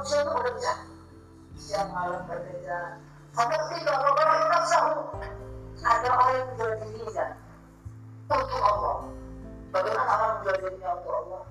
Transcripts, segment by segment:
manusia itu bekerja siang malam bekerja seperti kalau orang nafsahu kan ada orang yang menjual dirinya kan? untuk Allah. Bagaimana orang menjual dirinya untuk Allah?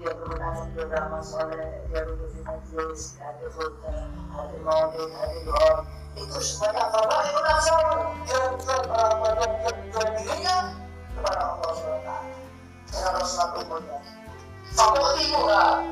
Dia berwenang menjual soleh dia duduk di majlis ada khutbah ada maulid ada doa itu semuanya Allah itu kan nafsahu jual jual orang orang jual dirinya kepada Allah SWT cara Rasulullah itu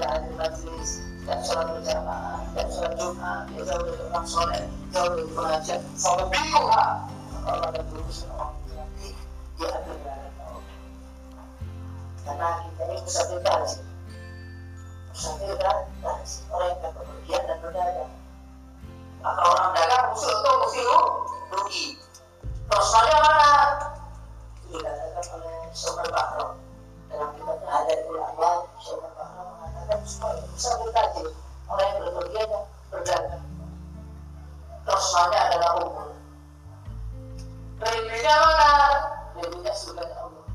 hadir majlis tidak sholat berjamaah tidak sholat jumat dia jauh dari orang soleh jauh dari pengajian sampai bikuha Allah akan berurusan orang nanti dia akan berada karena kita ini bisa berkaji musafir dan orang Rasulnya adalah umur. Rindunya mana? Rindunya surga Allah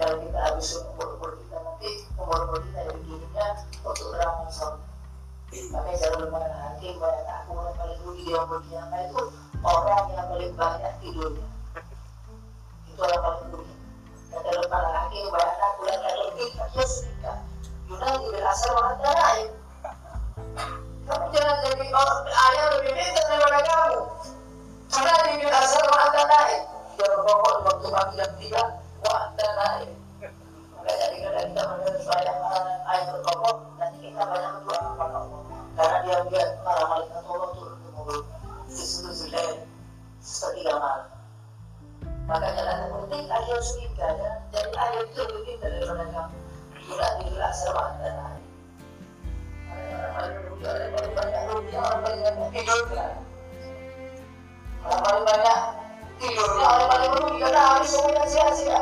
kalau kita habis umur-umur kita. Nanti umur-umur kita dari dirinya untuk beramal soleh makanya jangan lupa hakim banyak aku yang paling rugi di umur kiamat itu orang yang paling banyak tidurnya jadi orang ayah lebih pintar daripada kamu karena di berpokok di waktu dan lain. Maka jadi kalau kita bertokoh, nanti kita banyak berdoa. Karena dia melihat para malaikat Allah turun ke mulut. Maka jalan yang penting ya. Jadi ayat itu lebih daripada kamu. Tidak lain. Orang tidurnya. Orang paling banyak tidurnya, orang paling rugi karena habis semuanya sia-sia.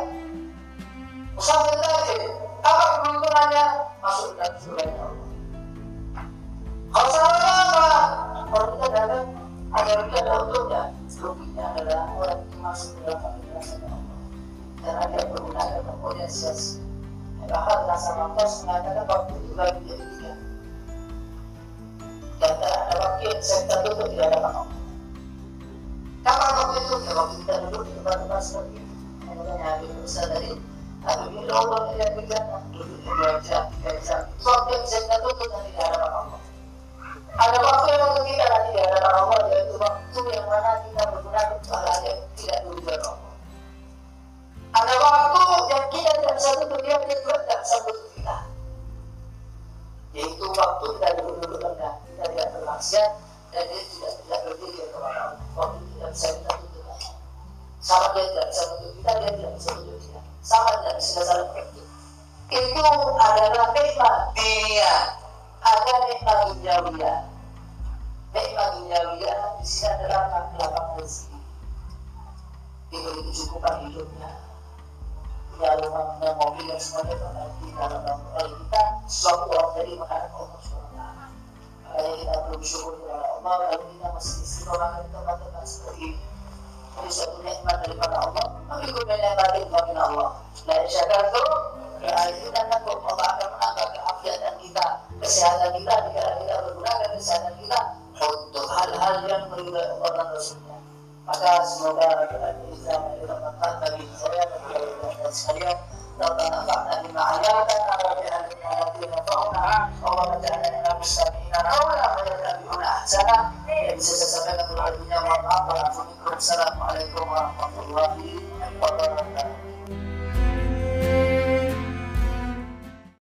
Musafir tadi, apa keuntungannya? Masuk dalam surga Allah. Kalau salahnya apa? Kalau kita dalam ada rugi ada untungnya. Ruginya adalah orang itu masuk dalam kebenaran Allah. Karena dia menggunakan kemudian sia-sia. Bahkan rasa mampus mengatakan waktu itu bagi jadi saya tertutup tidak ada apa Kapan waktu itu? Ya waktu kita duduk di tempat-tempat seperti ini. Habib Musa tadi Habib bermaksiat dan dia tidak tidak berpikir kepada Allah waktu tidak bisa kita tutup sama dia tidak bisa tutup kita dia tidak bisa tutup kita. Sama tidak bisa saling berpikir itu adalah nikmat. Dunia ada nikmat duniawiya. Nikmat duniawiya di sini adalah lapang rezeki diberi kecukupan hidupnya. Punya rumah punya mobil dan semuanya berarti dalam dalam kita suatu orang dari suatu nikmat daripada Allah tapi kemudian yang tadi min Allah la syakartu ya kita takut Allah akan menambah keafiatan kita kesehatan kita jika kita menggunakan kesehatan kita untuk hal-hal yang meridai Allah dan Rasulnya maka semoga dengan Islam yang bermanfaat bagi saya dan sekalian ربنا انفعنا بما علمتنا وبأهل التي نفعنا اللهم اجعلنا من المستمعين قولا ويتبعون احسنه bisa saya sampaikan terlebih dahulu mohon maaf. Assalamualaikum ahí